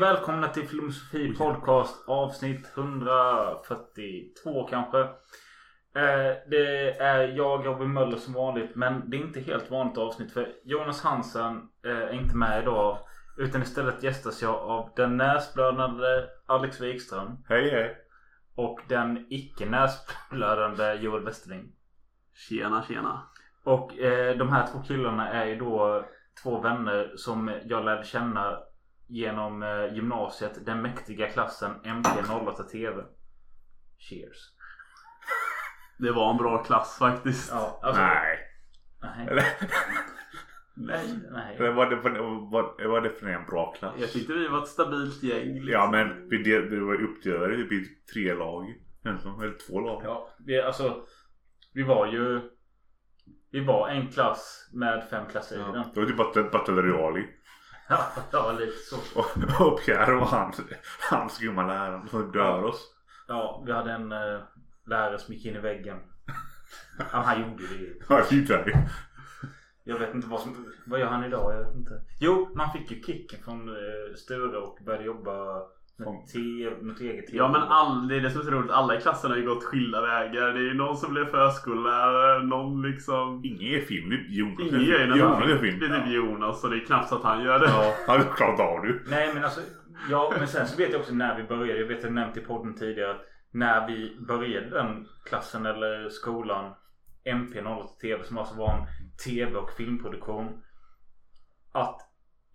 Välkomna till Filosofi Podcast avsnitt 142 kanske. Eh, det är jag Robin Möller som vanligt men det är inte helt vanligt avsnitt för Jonas Hansen eh, är inte med idag. Utan istället gästas jag av den näsblödande Alex Wikström. Hej hej. Och den icke näsblödande Joel Westerling. Tjena tjena. Och eh, de här två killarna är ju då två vänner som jag lärde känna genom eh, gymnasiet. Den mäktiga klassen MP08 TV. Cheers. Det var en bra klass faktiskt. Ja, alltså, Nej. Nej. Nej. nej. vad, det, vad, vad, vad definierar en bra klass? Jag tyckte vi var ett stabilt gäng. liksom. Ja men vi, del, vi var uppdelade typ i tre lag. Eller två lag. Ja, vi, alltså. Vi var ju. Vi var en klass med fem klasser i Ja. den. Det var typ Battle Royale. Ja, ja, lite så. Och, och Pierre och han, hans grymma lärare som dör oss. Ja, vi hade en uh, lärare som gick in i väggen. Ja, han gjorde det. Ja, det. Jag vet inte vad som... Vad gör han idag? Jag vet inte. Jo, man fick ju kicken från uh, Sture och började jobba något eget te. Ja men all, det är det som är så roligt. Alla i klassen har ju gått skilda vägar. Det är ju någon som blev förskollärare. Någon liksom. Ingen är film. Det är Jonas. Ingen ju Jonas är film. Det är typ Jonas och det är knappt så att han gör det. Ja, han klarat av det. Nej men alltså. Ja men sen så vet jag också när vi började. Jag vet att jag nämnt i podden tidigare. att När vi började den klassen eller skolan. MP08 TV som alltså var en TV och filmproduktion. Att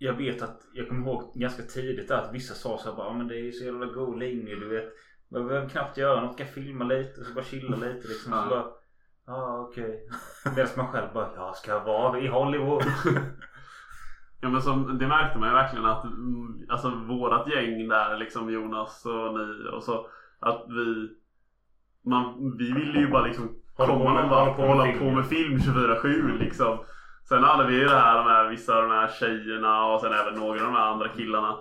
jag vet att jag kommer ihåg ganska tidigt att vissa sa så här bara "Ja, men det är ju så jävla god linje du vet. Man behöver knappt göra något. Kan filma lite och så bara chilla lite liksom. Så bara, Ja okej. Medan man själv bara jag ska vara i Hollywood. Ja men som, det märkte man ju verkligen att mm, alltså vårat gäng där liksom Jonas och ni och så att vi man, vi ville ju bara liksom komma någon vart och hålla på med film 24-7 liksom. Sen hade vi ju det här, de här, vissa av de här tjejerna och sen även några av de här andra killarna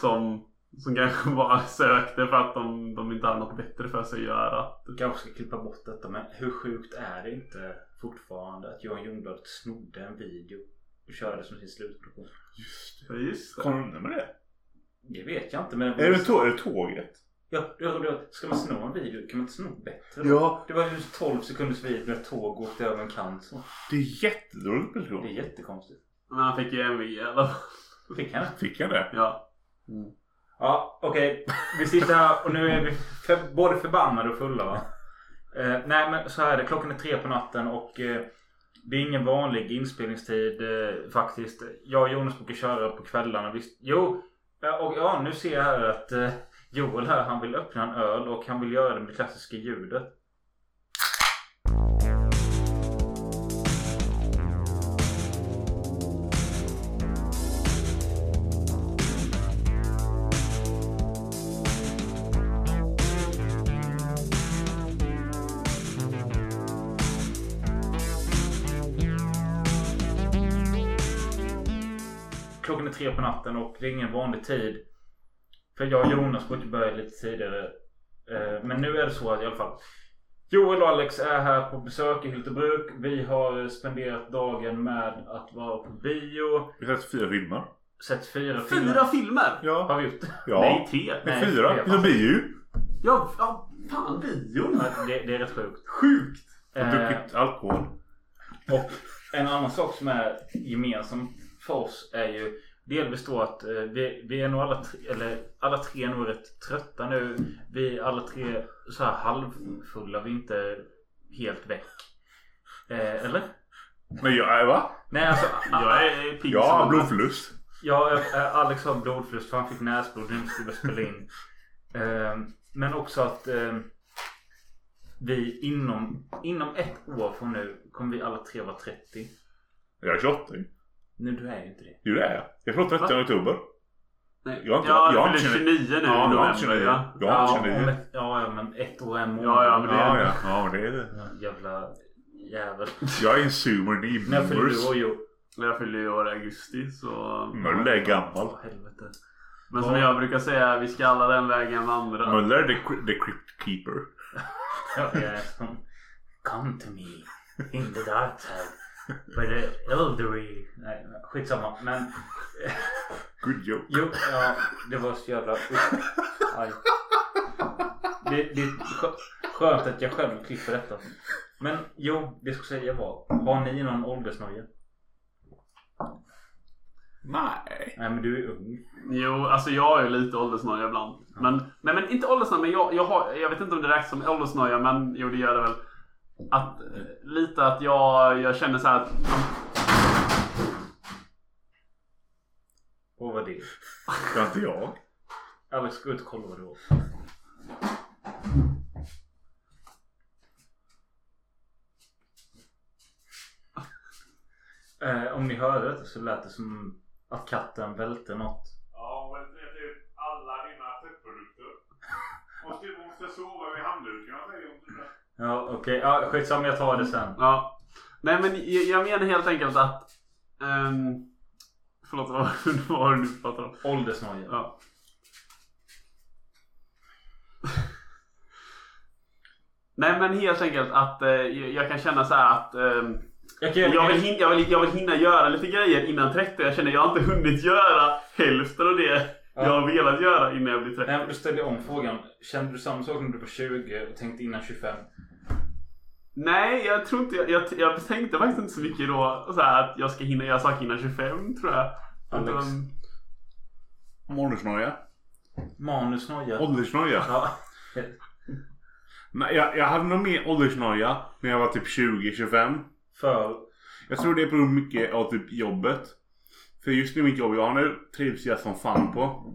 som, som kanske bara sökte för att de, de inte hade något bättre för sig att göra. Du kanske ska klippa bort detta men hur sjukt är det inte fortfarande att Johan Ljungdahl snodde en video och körde som sin slutproduktion? Just Ja, just det. Kom du undan med det? Det vet jag inte men... Är det, tå- är det tåget? Ja, ja, ja, ska man sno en video kan man inte sno bättre då? Ja. Det var ju 12 sekunders video när ett tåg åkte över en kant så. Det är jättedåligt Det är jättekonstigt. Men han fick ju MVG i alla fall. Fick han det? Fick jag det? Ja. Ja, okej. Vi sitter här och nu är vi för, både förbannade och fulla va? Eh, nej men så här är det. Klockan är tre på natten och eh, det är ingen vanlig inspelningstid eh, faktiskt. Jag och Jonas brukar köra på kvällarna. Visst, jo, och ja nu ser jag här att eh, Joel här han vill öppna en öl och han vill göra det med det klassiska ljudet. Klockan är tre på natten och det är ingen vanlig tid. För jag och Jonas brukar börja lite tidigare. Eh, Men nu är det så att i alla fall. Joel och Alex är här på besök i Hyltebruk. Vi har spenderat dagen med att vara på bio. Vi har sett fyra filmer. Sett fyra filmer. Fyra filmer! Ja. Har vi gjort? Ja. Nej, tre. Nej, fyra. Vi har bio. Ja, ja fan bion. Ja, Det, det är rätt sjukt. Sjukt! Och Eh, druckit alkohol. Och en annan sak som är gemensam för oss är ju delvis då att eh, vi, vi är nog alla tre, eller alla tre är nog rätt trötta nu. Vi är alla tre så här halvfulla. Vi är inte helt väck. Eh, eller? Men jag, va? Nej alltså. Jag är pigg Jag som har blodförlust. Ja, eh, Alex har blodförlust för han fick näsblod när vi skulle spela in. Eh, Men också att eh, vi inom, inom ett år från nu kommer vi alla tre vara 30. Jag är 28 Nu du är ju inte det. Jo det är jag. Jag fyller 30 oktober. Nej. Jag har inte- ja, jag har jag inte fyller 29 nu Ja, du har inte november. 29. Ja. Jag har Ja, inte om 29. ett, ja, ja, men ett år är en månad. Ja, ja, men det- Ja, ja. Ja, men det är det. Ja, Jävla jävel. Jag är en sumer, ni är När fyller du år Jo? Jag fyller ju år i augusti så... Möller är gammal. Åh, helvete. Men som jag brukar säga, vi ska alla den vägen vandra. Möller är the, the crypt keeper. Ja, jag är som, Come to me in the dark side. By the elderly. Nej, skitsamma. Men. Good joke. Jo, ja, det var så jävla... Aj. Det, det är skö- skönt att jag själv klipper detta. Men jo, det jag skulle säga var. Har ni någon åldersnoja? Nej. Nej men du är ung. Jo, alltså jag är ju lite åldersnoja ibland. Men, nej men inte åldersnoja, men jag, jag, har, jag vet inte om det räknas som åldersnoja, men jo det gör det väl. Att, eh, lite att jag, jag känner så här att Vad var det? Det var inte jag. Alex, gå ut och kolla vad det var. Eh, om ni hörde det så lät det som att katten välte något. Ja, men det är typ alla dina tvättprodukter. Måste, måste sova vid handduken. Jag säger om du Ja okej, ja, skitsamma jag tar det sen. Ja. Nej men jag, jag menar helt enkelt att... Um, förlåt, vad var det du pratade om? Åldersnoja. Ja. Nej men helt enkelt att eh, jag jag kan känna så här att ehm, Jag kan jag, vill hin- jag, vill, jag vill hinna göra lite grejer innan 30. Jag känner jag har inte hunnit göra hälften av det Ja. jag har velat göra innan jag blir 30. Nej, men då ställer jag om frågan. Kände du samma sak när du var 20 och tänkte innan 25? Nej, jag tror inte jag, jag, jag tänkte faktiskt inte så mycket då så här, att jag ska hinna göra saker innan 25 tror jag. Alex. Utan- Åldersnoja. Manusnoja. Åldersnoja. Ja. Nej, jag, jag hade nog mer åldersnoja när jag var typ 20-25. För Jag tror det beror mycket av typ jobbet. För just nu mitt jobb, jag har nu trivs jag som fan på.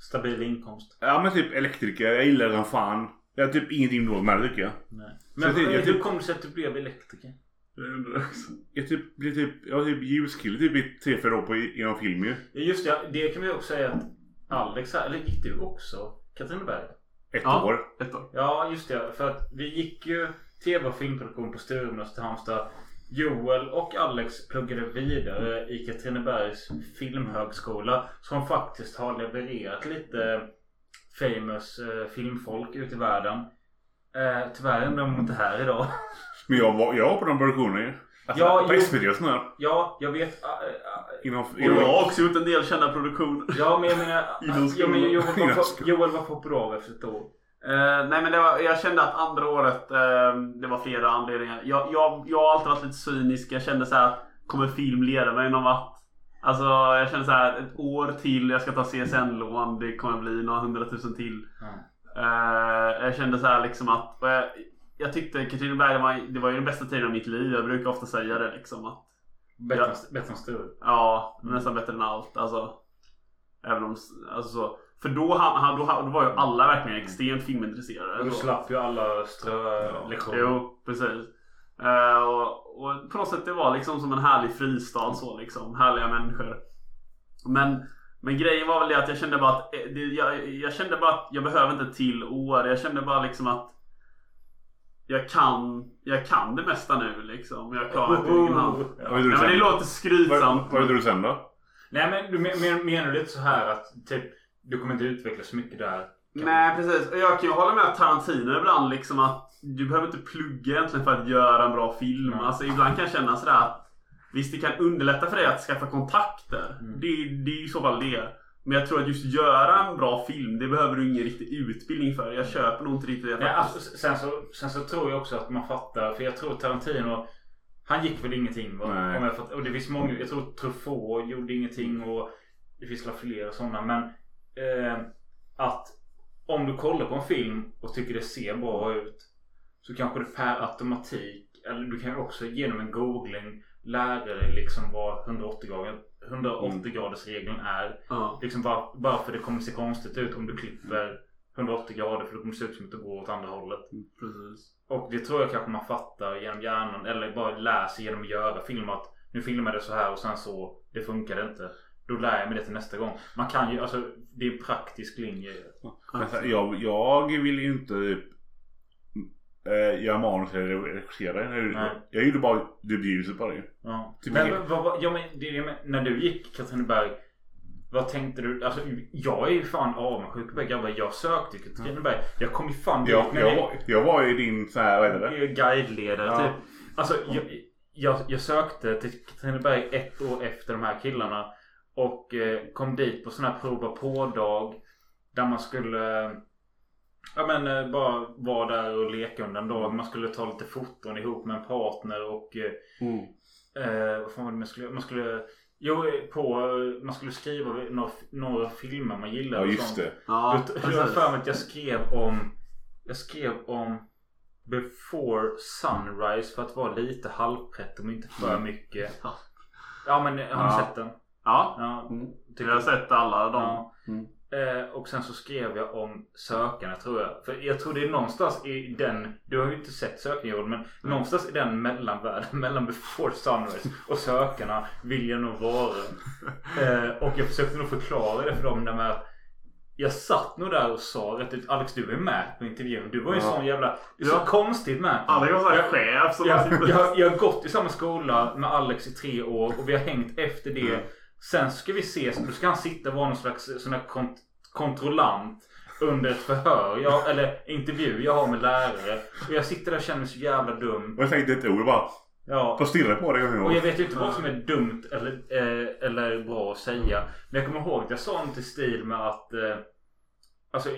stabil inkomst. Ja men typ elektriker, jag gillar den fan. Jag har typ ingenting emot med det tycker jag. Nej. Men jag tycker- jag hur typ- kom det sig att du blev elektriker? Undrar jag också. Jag typ blir typ, jag var typ ljuskille typ i tre, fyra år på inom film ju. Ja, just det, det kan vi också säga att Alex här, eller gick du också Katrineberg? Ett Ja. år. Ett år. Ja, just det. För att vi gick ju tv och filmproduktion på Sturemnäs i Halmstad. Joel och Alex pluggade vidare i Katrinebergs filmhögskola. Som faktiskt har levererat lite famous eh, filmfolk ut i världen. Eh, tyvärr är de inte här idag. Men jag var, jag var på den produktionen ju. Alltså, Ja, på jo. SVT sådär. Ja, jag vet. ah, ah, Inom, Och jag har också gjort en del kända produktioner. Ja, men jag menar... Ja, men Joel, var, skolan. Joel var på bra efter ett år. Eh, nej men det var, jag kände att andra året, eh, det var flera anledningar. Jag, jag, jag har alltid varit lite cynisk. Jag kände så här att kommer film leda mig någon vart? Alltså jag kände så här ett år till, jag ska ta CSN-lån, det kommer bli några hundratusen till. Ja. Eh, jag kände så här liksom att, och jag, jag tyckte Katrineberg det var, det var ju den bästa tiden av mitt liv. Jag brukar ofta säga det liksom att Bättre, Ja. än- bättre än Sture. Ja, Mm. nästan bättre än allt. Alltså, även om, alltså så. För då, han, han, då, då var ju alla verkligen extremt filmintresserade. Du så. slapp ju alla strölektioner. Jo, precis. Eh, och, och på något sätt det var liksom som en härlig fristad så liksom. Härliga människor. Men, men grejen var väl det att jag kände bara att eh, det, jag, jag kände bara att jag behöver inte ett till år. Jag kände bara liksom att jag kan, jag kan det mesta nu liksom. Jag klarar det på egen hand. Du men det sen? låter skrytsamt. vad gjorde du sen då? Nej men du men, men, menar du lite så här att typ du kommer inte utvecklas så mycket där? Nej precis. Och jag kan ju hålla med Tarantino ibland liksom att du behöver inte plugga egentligen för att göra en bra film. Nej. Alltså ibland kan jag känna sådär att Visst det kan underlätta för dig att skaffa kontakter. Mm. Det, det är i så fall det. Men jag tror att just göra en bra film det behöver du ingen riktig utbildning för. Jag köper nog inte riktigt det Nej, alltså, sen, så, sen så tror jag också att man fattar. För jag tror Tarantino. Han gick väl ingenting va? Nej. Om jag, fatt, och det finns många. Jag tror Truffaut gjorde ingenting. Och det finns väl flera sådana. Men eh, att om du kollar på en film och tycker det ser bra ut. Så kanske det per automatik. Eller du kan ju också genom en googling lära dig liksom vad 180 grader 180 graders regeln är. Ja. Liksom bara, bara för det kommer se konstigt ut om du klipper 180 grader för då kommer det se ut som att det går åt andra hållet. Precis. Och det tror jag kanske man fattar genom hjärnan eller bara läser genom att göra film att nu filmar det så här och sen så det funkar inte. Då lär jag mig det till nästa gång. Man kan ju, alltså det är en praktisk linje. Jag, jag vill ju inte äh, göra manus eller regissera. Jag, Nej. jag gjorde bara debut på det. Ja. Typ Men vad, vad, ja, men det, när du gick Katrineberg. Vad tänkte du? Alltså jag är ju fan avundsjuk på grabbar. Jag sökte till Katrineberg. Jag kom ju fan dit. Jag, jag, var, jag var ju din så här, vad heter det? Guideledare Ja. typ. Alltså jag, jag, jag sökte till Katrineberg ett år efter de här killarna. Och eh, kom dit på sån här prova på-dag. Där man skulle Ja men eh, bara vara där och leka under en dag. Man skulle ta lite foton ihop med en partner och eh, Mm. Eh, vad fan var det man skulle... Man skulle jo, på, man skulle skriva några, några filmer man gillade. Ja och just sånt. det. Ja, Jag jag har precis. för mig att jag skrev om... Jag skrev om Before Sunrise för att vara lite halvprätt om inte för Mm. mycket. Ja. Ja men har ni Ja. sett den? Ja, Ja. Mm. tycker- jag har sett alla de. Ja. Mm. Eh, och sen så skrev jag om sökarna tror jag. För jag tror det är någonstans i den. Du har ju inte sett Joel, men någonstans i den mellanvärlden mellan Before Sunrise och sökarna vill jag nog vara. Eh, och jag försökte nog förklara det för dem där med att jag satt nog där och sa rätt ut Alex du är med på intervjun. Du var ju en Ja. sån jävla... Du är så Ja. konstigt med. Alex var Jag- chef som jag, sitter... jag, jag har gått i samma skola med Alex i tre år och vi har hängt efter det. Sen ska vi ses. Då ska han sitta och vara någon slags sån här kont- kontrollant under ett förhör. Jag, eller intervju jag har med lärare. Och jag sitter där och känner mig så jävla dum. Och jag tänkte ett ord bara. Ja. Bara stirra på dig. Och jag vet ju inte vad som är dumt eller, eh, eller bra att säga. Men jag kommer ihåg att jag sa något i stil med att... Eh, alltså...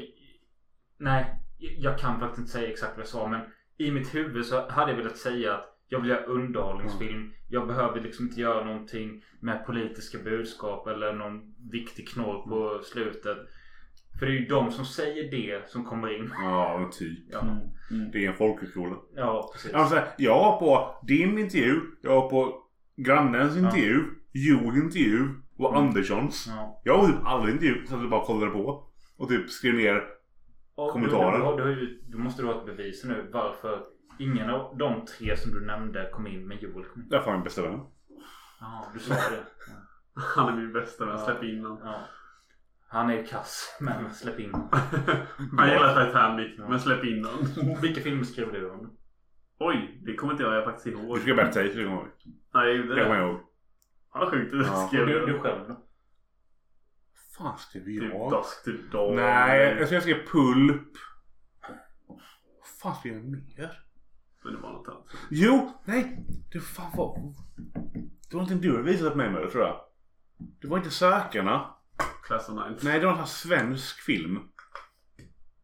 Nej, jag kan faktiskt inte säga exakt vad jag sa. Men i mitt huvud så hade jag velat säga att jag vill göra underhållningsfilm. Jag behöver liksom inte göra någonting med politiska budskap eller någon viktig knorr på slutet. För det är ju de som säger det som kommer in. Ja typ. Ja, Mm. Det är en folkhögskola. ja precis. Alltså, jag var på din intervju. Jag var på grannens intervju. Joels intervju. Och Mm. Anderssons. Ja. Jag var typ alla intervjuer så att jag bara kollade på. Och typ skrev ner. Och Kommentarer. Då, då, då, då måste du ha ett bevis nu varför ingen av de tre som du nämnde kom in men Joel kom in. Därför var min bästa vän. Ja, du sa det. Han är min bästa vän. Släpp in honom. Ja. Han är ju kass, men släpp in honom. Han gillar Titanic, Ja. men släpp in honom. Vilka filmer skrev du om? Oj, det kommer inte jag faktiskt Du ihåg. skrev Bad Taste, det kommer jag ihåg. Nej, jag gjorde Det kommer det. jag ihåg. Ja, sjukt. Du Ja. skrev Och du, det. du själv då? fan skrev Typ jag? Dusk to Dawn. Nej, jag jag skrev Pulp. Vad fan skrev jag mer? Men det var något annat. Jo, nej. Det fan var... Det var någonting du hade visat mig med tror jag. Det var inte Sökarna. Class of Nines. Nej, det var en sån här svensk film.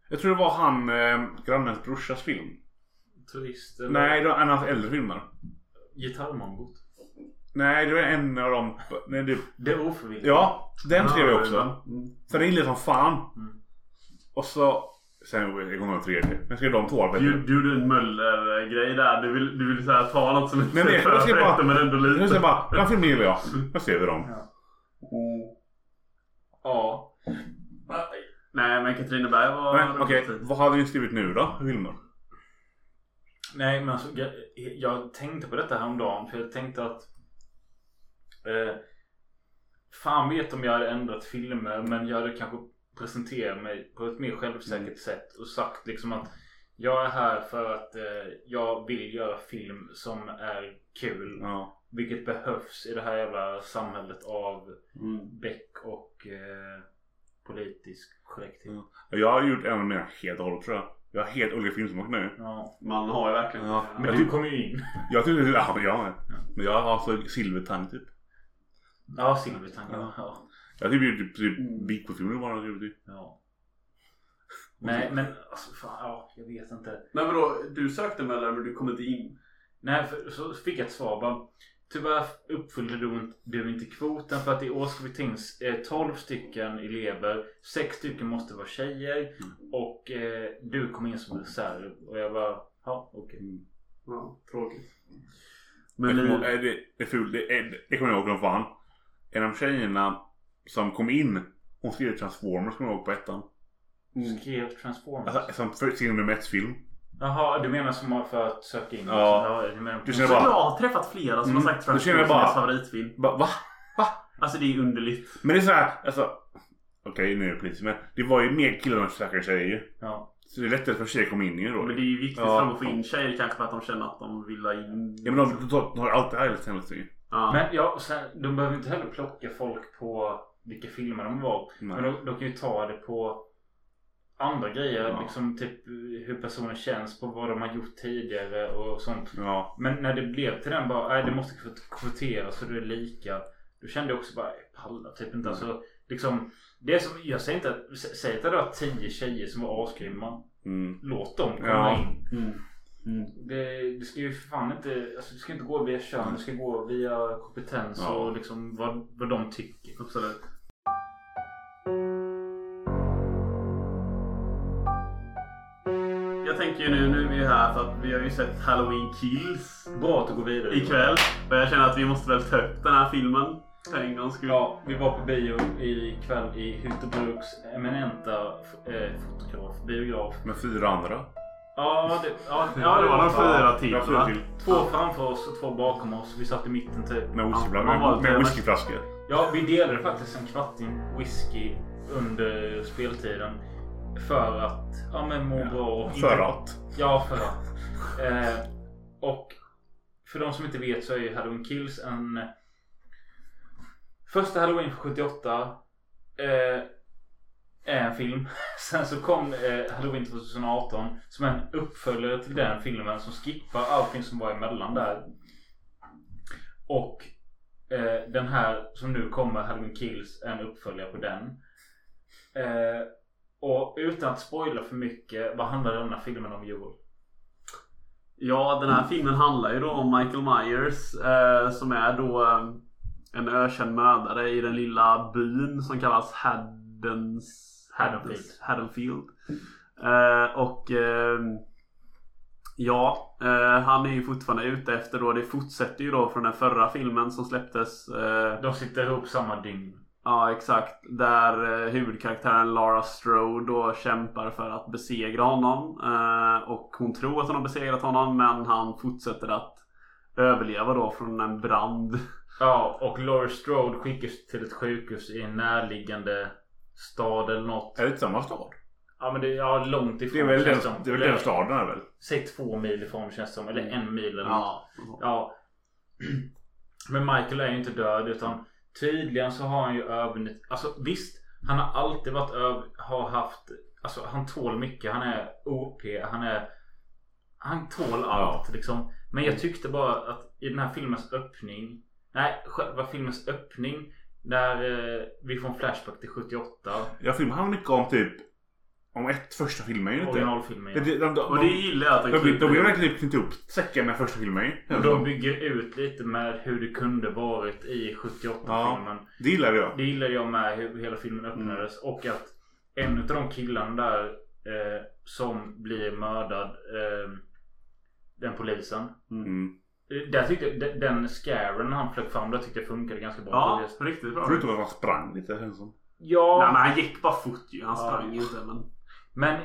Jag tror det var han, eh, grannens brorsas film. Turist eller? Nej, det var en av hans äldre filmer. Gitarrmongot? Nej, det var en av dem. Nej, det... Det är ofrivilligt. Ja, den skrev jag också. Mm. För den gillade jag som fan. Mm. Och så... Sen ihåg den tredje. Men jag skrev de två. Du, du. du gjorde en Möller-grej där. Du vill, du vill så här, ta något som inte är jag för ska bara- men ändå Nu lite. säger jag bara, den filmen gillar jag. Jag skrev vi dem. Ja. Ja. Nej, men Katrineberg var... Men okej, vad hade ni skrivit nu då? Filmer? Nej men alltså jag, jag tänkte på detta häromdagen för jag tänkte att eh, Fan vet om jag hade ändrat filmer men jag hade kanske presenterat mig på ett mer självsäkert sätt och sagt liksom att Jag är här för att eh, jag vill göra film som är kul. Ja. Vilket behövs i det här jävla samhället av Mm. Beck och eh, politisk korrekthet. Ja. Jag har gjort en av mina helt och hållet tror jag. Jag har helt olika filmsmak nu. Ja. Man har ju verkligen... Ja. Men du kom ju in. Jag tyckte ja, jag med. Men jag har alltså silvertang typ. Ja, Silvertang. Ja. Ja. ja. Jag typ gjort typ, typ Bigfoot-filmer bara typ. ja. Nej men alltså fan, ja, jag vet inte. Nej men då, du sökte Möller men du kom inte in. Nej, för, så fick jag ett svar bara. Tyvärr uppfyllde du, inte- du inte kvoten för att i årskull finns eh, 12 stycken elever. 6 stycken måste vara tjejer. Och eh, du kom in som reserv. Och jag bara, ja okej. Ja, tråkigt. Men Men det, är det, det, det, är, det kommer jag ihåg som fan. En av tjejerna som kom in. Hon skrev Transformers kommer jag ihåg på ettan. Mm. Skrev Transformers. Alltså, som för sin nummer ett film. Jaha, du menar som för att söka in? Ja. du menar Du känner bara- jag har träffat flera som Mm. har sagt Transformers bara- är deras favoritfilm. Va? va? Alltså det är underligt. Men det är så här, alltså. Okej nu är det politiskt men det var ju mer killar än säkra tjejer. Ja. Så det är lättare för tjejer att komma in i det då. Men det är ju viktigt Ja. för dem att få in tjejer kanske för att de känner att de vill ha in... Ja men de, de, de har alltid härligt hela tiden. Ja. Men ja, sen, de behöver inte heller plocka folk på vilka filmer de var. Nej. Men de, de kan ju ta det på andra grejer. Ja. Liksom typ hur personen känns på vad de har gjort tidigare och sånt. Ja. Men när det blev till den bara, nej det måste kvot- kvoteras så det är lika. Då kände jag också bara, pallar typ inte. Alltså, liksom, det som, jag säger inte att, sä- säg att det var tio tjejer som var asgrymma. Mm. Låt dem komma Ja. in. Mm. Mm. Det, det ska ju för fan inte, alltså, det ska inte gå via kön. Det ska gå via kompetens Ja. och liksom vad, vad de tycker. Absolut. Tänker ju nu, nu är vi ju här för att vi har ju sett Halloween Kills Bra att du går vidare. ikväll. Och jag känner att vi måste väl ta upp den här filmen för en gångs skull. Ja, vi var på bio ikväll i Hytterbruks eminenta eh, fotograf, biograf. Med fyra andra. Ja, det, ja, Ja, det var de fyra till. Fyra. Två framför oss och två bakom oss. Vi satt i mitten typ. Med Ja, med, med whiskyflaskor. Ja, vi delade faktiskt en kvarting whisky under speltiden. För att, ja men må Ja, bra För att. Ja, för att. Eh, och för de som inte vet så är ju Halloween Kills en... eh, Första Halloween för 78 eh, är en film. Sen så kom eh, Halloween 2018 som en uppföljare till den filmen som skippar allting som var emellan där. Och eh, den här som nu kommer, Halloween Kills, är en uppföljare på den. Och utan att spoila för mycket, vad handlar den här filmen om Joel? Ja, den här filmen handlar ju då om Michael Myers eh, som är då eh, en ökänd mördare i den lilla byn som kallas Haddens, Haddonfield. Haddonfield. Eh, och eh, ja, eh, han är ju fortfarande ute efter då. Det fortsätter ju då från den förra filmen som släpptes. Eh, De sitter ihop samma dygn. Ja exakt. Där eh, huvudkaraktären Lara Strode då kämpar för att besegra honom. Eh, och hon tror att hon har besegrat honom men han fortsätter att överleva då från en brand. Ja, och Laurie Strode skickas till ett sjukhus i en närliggande stad eller något. Är det inte samma stad? Ja men det är ja, långt ifrån Det är väl den, som. det är väl den staden är väl? Säg två mil ifrån känns det som. Eller en mil eller något. Ja. Ja. Men Michael är ju inte död utan tydligen så har han ju övervunnit. Alltså visst. Han har alltid varit över, har haft. Alltså han tål mycket. Han är OP. Han är. Han tål allt liksom. Men jag tyckte bara att i den här filmens öppning. Nej, själva filmens öppning. Där eh, vi får en flashback till 78. Jag filmar han mycket om typ om ett första filmen ju inte. Originalfilmen. De, de, de, de, Och det gillar jag att de, de, de, har verkligen typ knytt ihop säcken med första filmen ju. Och de bygger ut lite med hur det kunde varit i 78-filmen. Det gillar jag. Det gillade jag med hur hela filmen öppnades. Och att en av de killarna där eh, som blir mördad. Eh, den polisen. Mm. Eh, Där tyckte jag, den- scaren när han flög fram där tyckte jag funkade ganska bra. Ja, faktiskt. riktigt bra. Förutom att han sprang lite ja Nej men han gick bara fort ju. Han Ja. sprang ju inte men. Men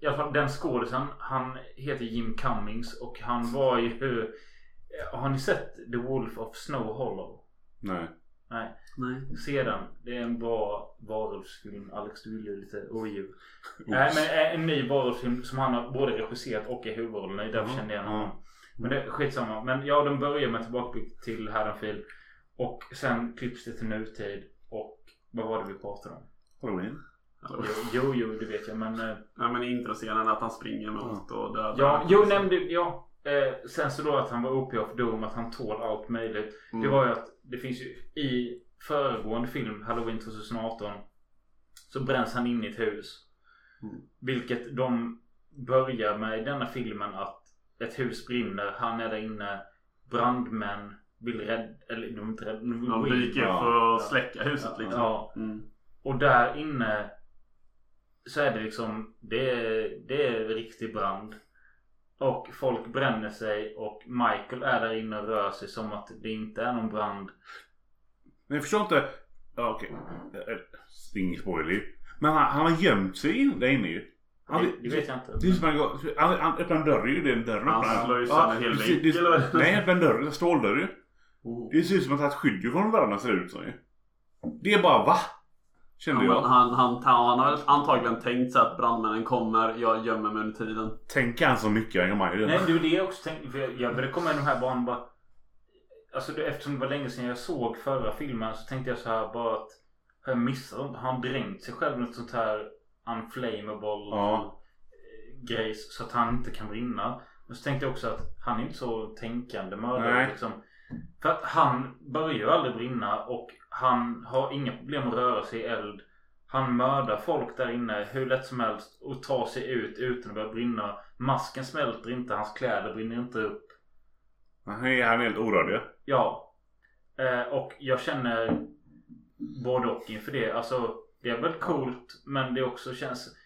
i alla fall den skådisen. Han heter Jim Cummings och han var ju... eh, Har ni sett The Wolf of Snow Hollow? Nej. Nej. Nej. Se den. Det är en bra varulvsfilm. Alex du gillar ju lite odjur. Nej men eh, en ny varulvsfilm som han har både regisserat och är huvudrollen i. Därför Ja, kände jag honom. Men det är skitsamma. Men ja, de börjar med tillbakablick till Haddonfield. Och sen klipps det till nutid. Och vad var det vi pratade om? Halloween. Jo, jo, det vet jag. Men eh, Ja men introscenen att han springer mot och dödar. ja, jo nämnde ja. Eh, sen så då att han var OP of Doom. Att han tål allt möjligt. Mm. Det var ju att det finns ju i föregående film Halloween 2018 så bränns han in i ett hus. Mm. Vilket de börjar med i denna filmen att ett hus brinner. Han är där inne. Brandmän vill rädda, eller de är inte rädda. De, vill De gå in. dyker för att släcka huset liksom. Ja. Mm. Och där inne så är det liksom det är, det är riktig brand. Och folk bränner sig och Michael är där inne och rör sig som att det inte är någon brand. Men jag förstår inte. Ja okej. Eh, Det är ingen spoiler. Men han, han har gömt sig in där inne ju. Han, Det, det vet jag inte. Det är som han, går, han, han öppnar en dörr ju. Den dörren Han öppnar slår ju Ja, sönder en hel det- vägg det- eller vad? Nej, öppnar en dörr. En ståldörr ju. Oh. Det ser ut som att han har ett skydd från varandra ser det ut som ju. Det är bara va? Kände jag. han, han, han har antagligen tänkt sig att brandmännen kommer. Jag gömmer mig under tiden. Tänker han så mycket engagemang i Nej det? det är det jag också tänkte. För jag, jag började komma i de här banorna bara. Alltså det, eftersom det var länge sedan jag såg förra filmen så tänkte jag så här bara att. Har jag missat? Har han dränkt sig själv i något sånt här unflammable Ja. eh, grejs så att han inte kan brinna? Men så tänkte jag också att han är inte så tänkande mördare Nej. liksom. För att han börjar ju aldrig brinna och han har inga problem att röra sig i eld. Han mördar folk där inne hur lätt som helst och tar sig ut utan att börja brinna. Masken smälter inte, hans kläder brinner inte upp. Han är, han är helt orörlig. Ja. Eh, och jag känner både och inför det. Alltså det är väl coolt men det också känns...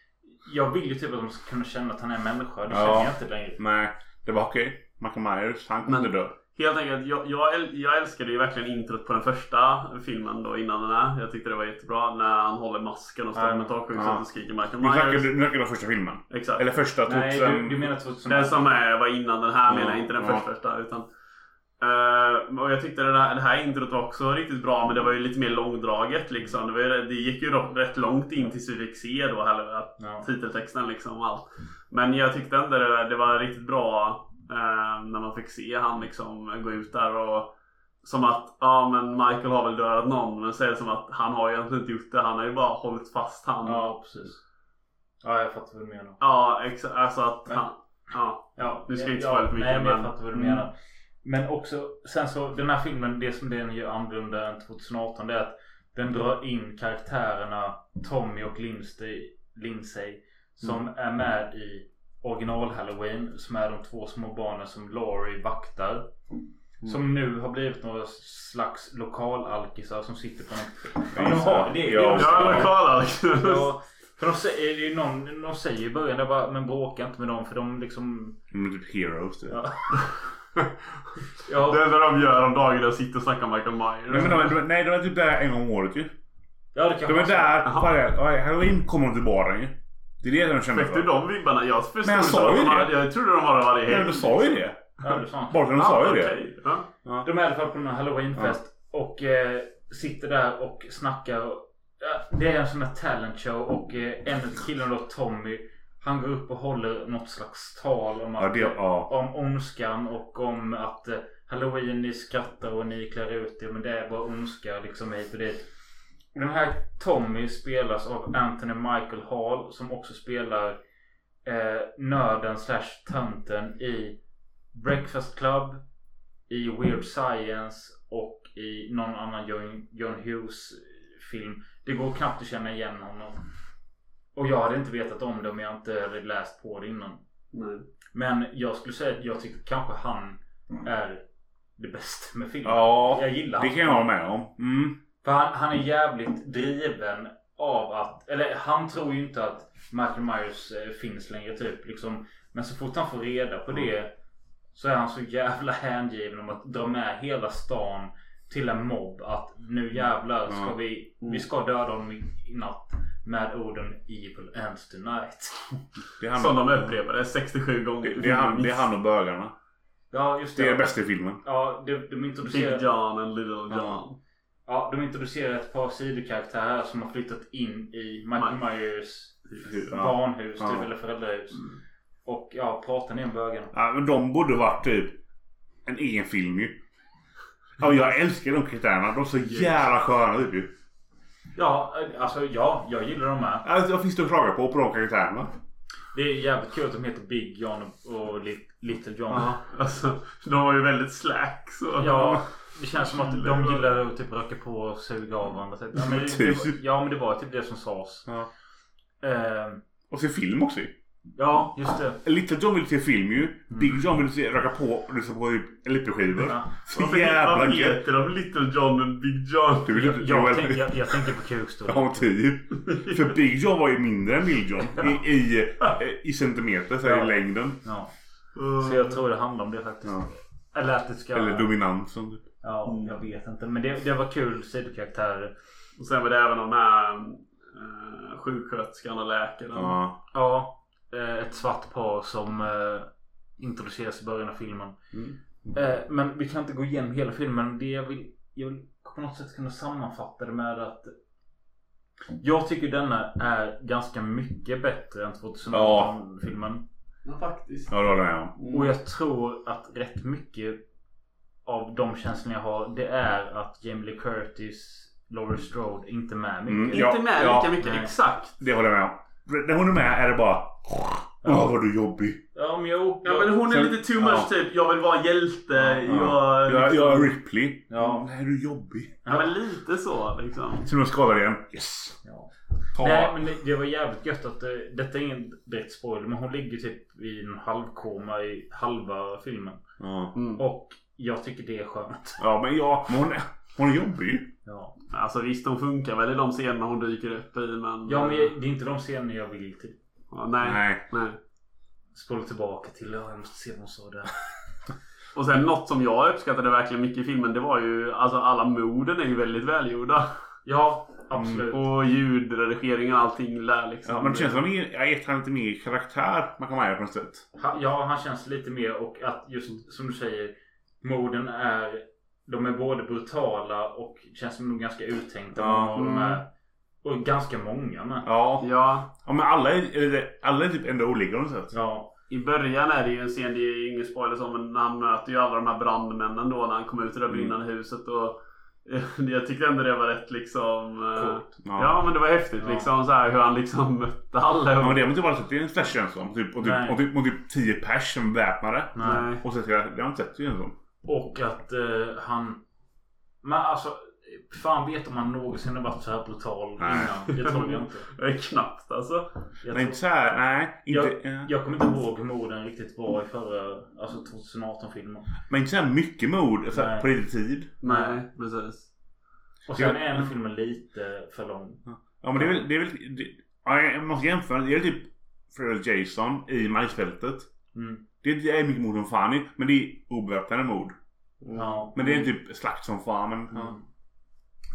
Jag vill ju typ att de ska kunna känna att han är en människa. Det Ja. känner jag inte längre. Nej, det var okej. Michael Myers, han kommer inte dö. Helt enkelt, jag, jag, jag älskade ju verkligen introt på den första filmen då innan den här. Jag tyckte det var jättebra när han håller masken och står Ja. med Ja. och skriker Michael Myers. du snackar om första filmen. Exakt. Eller första Nej, 2000... du, du menar 2000? Den som är, var innan den här Ja, menar jag, inte den ja. första. Utan, Eh, och jag tyckte det, där, det här introt var också riktigt bra men det var ju lite mer långdraget liksom. Det, var, ju- det gick ju rätt långt in tills vi fick se då heller, Ja. titeltexten liksom och allt. Men jag tyckte ändå det, det var riktigt bra eh, när man fick se han liksom gå ut där och som att ja men Michael har väl dödat någon men så är det som att han har egentligen inte gjort det. Han har ju bara hållit fast han. Ja, precis. Ja, jag fattar vad du menar. Ja exakt. Alltså att Men- han. Ja. Ja, Du ska ja, inte spoila för mycket, Nej, men jag fattar vad du Mm. menar. Men också, sen så den här filmen, det som den gör annorlunda än 2018 det är att den drar in karaktärerna Tommy och Lindsay, Lindsay som Mm. är med i original Halloween som är de två små barnen som Laurie vaktar. Mm. Som nu har blivit några slags lokalalkisar som sitter på något... Ja, Ja, de har det. ja. de Ja, lokal-Alex. Ja, för de säger, är ju någon, de säger i början där bara, men bråka inte med dem för de liksom... Är typ heroes typ. Ja. ja, Det enda de gör om dagen är att sitta och snacka Michael Myers. Nej, men de, de, nej, de är typ där en gång om året ju. ja det kan De är man säga. där varje Halloween kommer de till baren ju. Det är det de känner Fick du för. de vibbarna? Jag förstod Men inte sa ju de det. Jag trodde de var det varje Ja, helg. du sa ju det. Ja, det sa. Barton Ah, sa ju det. okej. Ja. Ja. De är i alla fall på en halloweenfest och eh, sitter där och snackar. Och, ja, det är en sån här talent show och eh, en av killarna då Tommy. Han går upp och håller något slags tal om Ja, att, det, ja. om ondskan och om att eh, Halloween ni skrattar och ni klär ut er men det är bara ondska liksom hit och dit. Den här Tommy spelas av Anthony Michael Hall som också spelar eh, nörden slash tönten i Breakfast Club, i Weird Science och i någon annan John, John Hughes film. Det går knappt att känna igen honom. Och jag hade inte vetat om det om jag inte hade läst på det innan. Nej. Men jag skulle säga att jag tycker kanske han är det bästa med filmen. Ja, jag gillar det han. kan jag hålla med om. Mm. För han, han är jävligt driven av att, eller han tror ju inte att Michael Myers eh, finns längre typ liksom. Men så fort han får reda på det så är han så jävla hängiven om att dra med hela stan till en mobb att nu jävlar ska Ja. vi, vi ska döda honom i, i natt med orden Evil ends tonight. Det han, Som de upprepade 67 gånger. det, det, är han, det är han och bögarna. Ja just det. Det är det bästa i filmen. Ja, de, de introducerar... Big John and Little. John. Ja, de introducerar ett par sidokaraktärer som har flyttat in i Michael Myers Ja. barnhus Ja. typ, eller föräldrahus. Och ja, pratar ner bögarna. Ja, men de borde varit typ en egen film ju. Ja, jag älskar de karaktärerna. De är så jävla sköna typ ju. Ja, alltså ja, jag gillar dem med. Alltså, vad finns det att klaga på på de karaktärerna? Det är jävligt kul att de heter Big John och Lit- Little John. Ja, alltså de var ju väldigt slack så. Ja, det känns som att de gillar att typ röka på och suga av varandra. typ. Ja men, det, det, var- ja, men det var typ det som sades. Ja. Ehm, Och se film också ju. ja, just det. Little John vill se film ju. Big John vill se, röka på och lyssna på LP-skivor. Ja. Så Varför, jävla varför gött. heter de Little John och Big John? Du vill Jag, inte... jag, tänk, jag, jag tänker på kukstorlek. Ja, typ. För Big John var ju mindre än Bill John. I, i, i centimeter, så här, Ja. i längden. Ja. Så jag tror det handlar om det faktiskt. Ja. Eller att det ska... Eller dominansen. Typ. Ja, jag vet inte. Men det, det var kul sidokaraktärer. Och sen var det även de här uh, sjuksköterskan och läkaren. Ja. Ja, eh, ett svart par som eh, introduceras i början av filmen. Mm. Eh, men vi kan inte gå igenom hela filmen. Det jag vill, jag vill på något sätt kunna sammanfatta det med att jag tycker denna är ganska mycket bättre än 2018-filmen. Ja, faktiskt. Ja, det håller jag med om. Och jag tror att rätt mycket av de känslorna jag har det är att Jamie Lee Curtis, Laurie Strode inte med mycket. Mm, Inte Ja, med ja, lika mycket, nej. exakt. Det håller jag med om. När hon är med är det bara... Åh vad du är jobbig. Ja men jo. Ja men hon är Sen- lite too much ja. typ. Jag vill vara hjälte. Ja. Jag, Jag, liksom, jag är Ripley. Ja. Nej du är jobbig. Ja men lite så liksom. Så nu skadar igen. Yes. Ja. Nej men det, det var jävligt gött att det, detta är ingen direkt spoiler men hon ligger typ i en halvkoma i halva filmen. Ja. Mm. Och jag tycker det är skönt. ja men ja, men hon är, hon är jobbig. Ja. Alltså visst hon funkar väl i de scenerna hon dyker upp i men... Ja men jag- det är inte de scener jag vill till. Ja, nej. nej. Nej. Spola tillbaka till, ja jag måste se vad hon sa där. Och sen något som jag uppskattade verkligen mycket i filmen det var ju alltså alla morden är ju väldigt välgjorda. Ja, absolut. Och ljudredigeringen och allting där liksom. Ja, men det känns som att jag har gett han lite mer karaktär man kan vara på något sätt. Han, ja, han känns lite mer och att just som du säger morden är de är både brutala och känns som de är ganska uttänkta. Ja. Mm. är, och ganska många med. Ja. Ja. ja men alla är, alla är typ ändå olika på något sätt. Ja. I början är det ju en scen, det är ju ingen spoiler så, men han möter ju alla de här brandmännen då när han kommer ut ur det Mm. brinnande huset och jag tyckte ändå det var rätt liksom... eh, Coolt. Ja. men det var häftigt Ja. liksom så här hur han liksom mötte alla. Ja, Och, men det har inte bara sett i en slash känns som. Typ, och, typ, och, typ, och typ 10 pers som är väpnade. Nej. Och så det har jag inte sett det känns som. Och att eh, han... Men alltså, fan vet om han någonsin har varit så här brutal Nej. innan. Det tror jag inte. Knappt alltså. Jag, Nej tror, inte såhär, nej. Inte, ja. jag kommer inte ihåg hur morden riktigt var i förra, alltså 2018-filmen. Men inte mycket mord så här, Nej. på lite tid. Nej, precis. Och sen är den filmen lite för lång. Ja men det är väl, det är väl, det, ja, jag måste jämföra. Det är typ Fred Jason i majsfältet. Mm. Det, är mycket mord som fan i, men det är obeväpnade mord. Ja. Men det är typ slakt som fan. Men. Mm.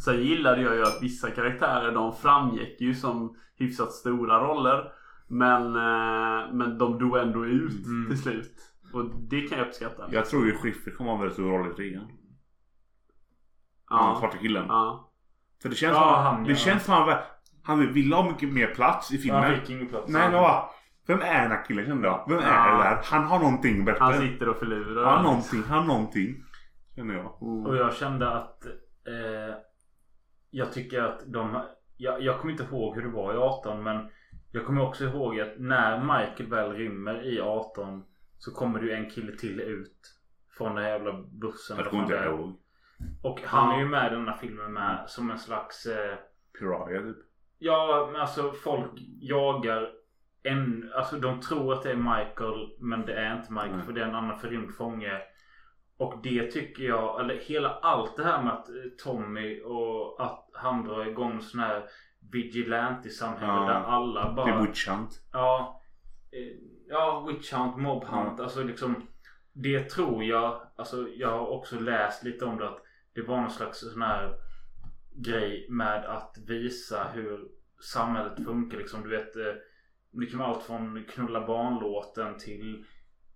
Sen gillade jag ju att vissa karaktärer de framgick ju som hyfsat stora roller. Men, eh, men de dog ändå ut Mm. till slut. Och det kan jag uppskatta. Jag tror ju Schiffer kommer ha en väldigt stor roll i trean. Ja. Ja. svarta killen. ja. För det känns Ja, som han, det ja. känns som han, han ville ha mycket mer plats i filmen. Han fick ingen plats. Nej men? Vem är den här killen kände jag? Vem är Ja. det där? Han har någonting bättre. Han sitter och förlurar. Han har någonting, han har någonting. Känner jag. Och jag kände att eh, jag tycker att de jag, jag kommer inte ihåg hur det var i 18 men jag kommer också ihåg att när Michael väl rymmer i 18 så kommer det ju en kille till ut från den här jävla bussen. Jag kommer inte det- ihåg. Och han är ju med i den här filmen med som en slags eh, Piraria typ. Ja, men alltså folk jagar en, alltså de tror att det är Michael men det är inte Michael Nej. för det är en annan förrymd fånge. Och det tycker jag, eller hela allt det här med att eh, Tommy och att han drar igång sån här vigilante-samhälle Ja. där alla bara... Det är Witch Hunt. Ja. eh, Ja, Witch Hunt, Mob Hunt. Alltså liksom. Det tror jag. Alltså jag har också läst lite om det. Att det var någon slags sån här grej med att visa hur samhället funkar. Liksom du vet. Det kan vara allt från knulla barnlåten till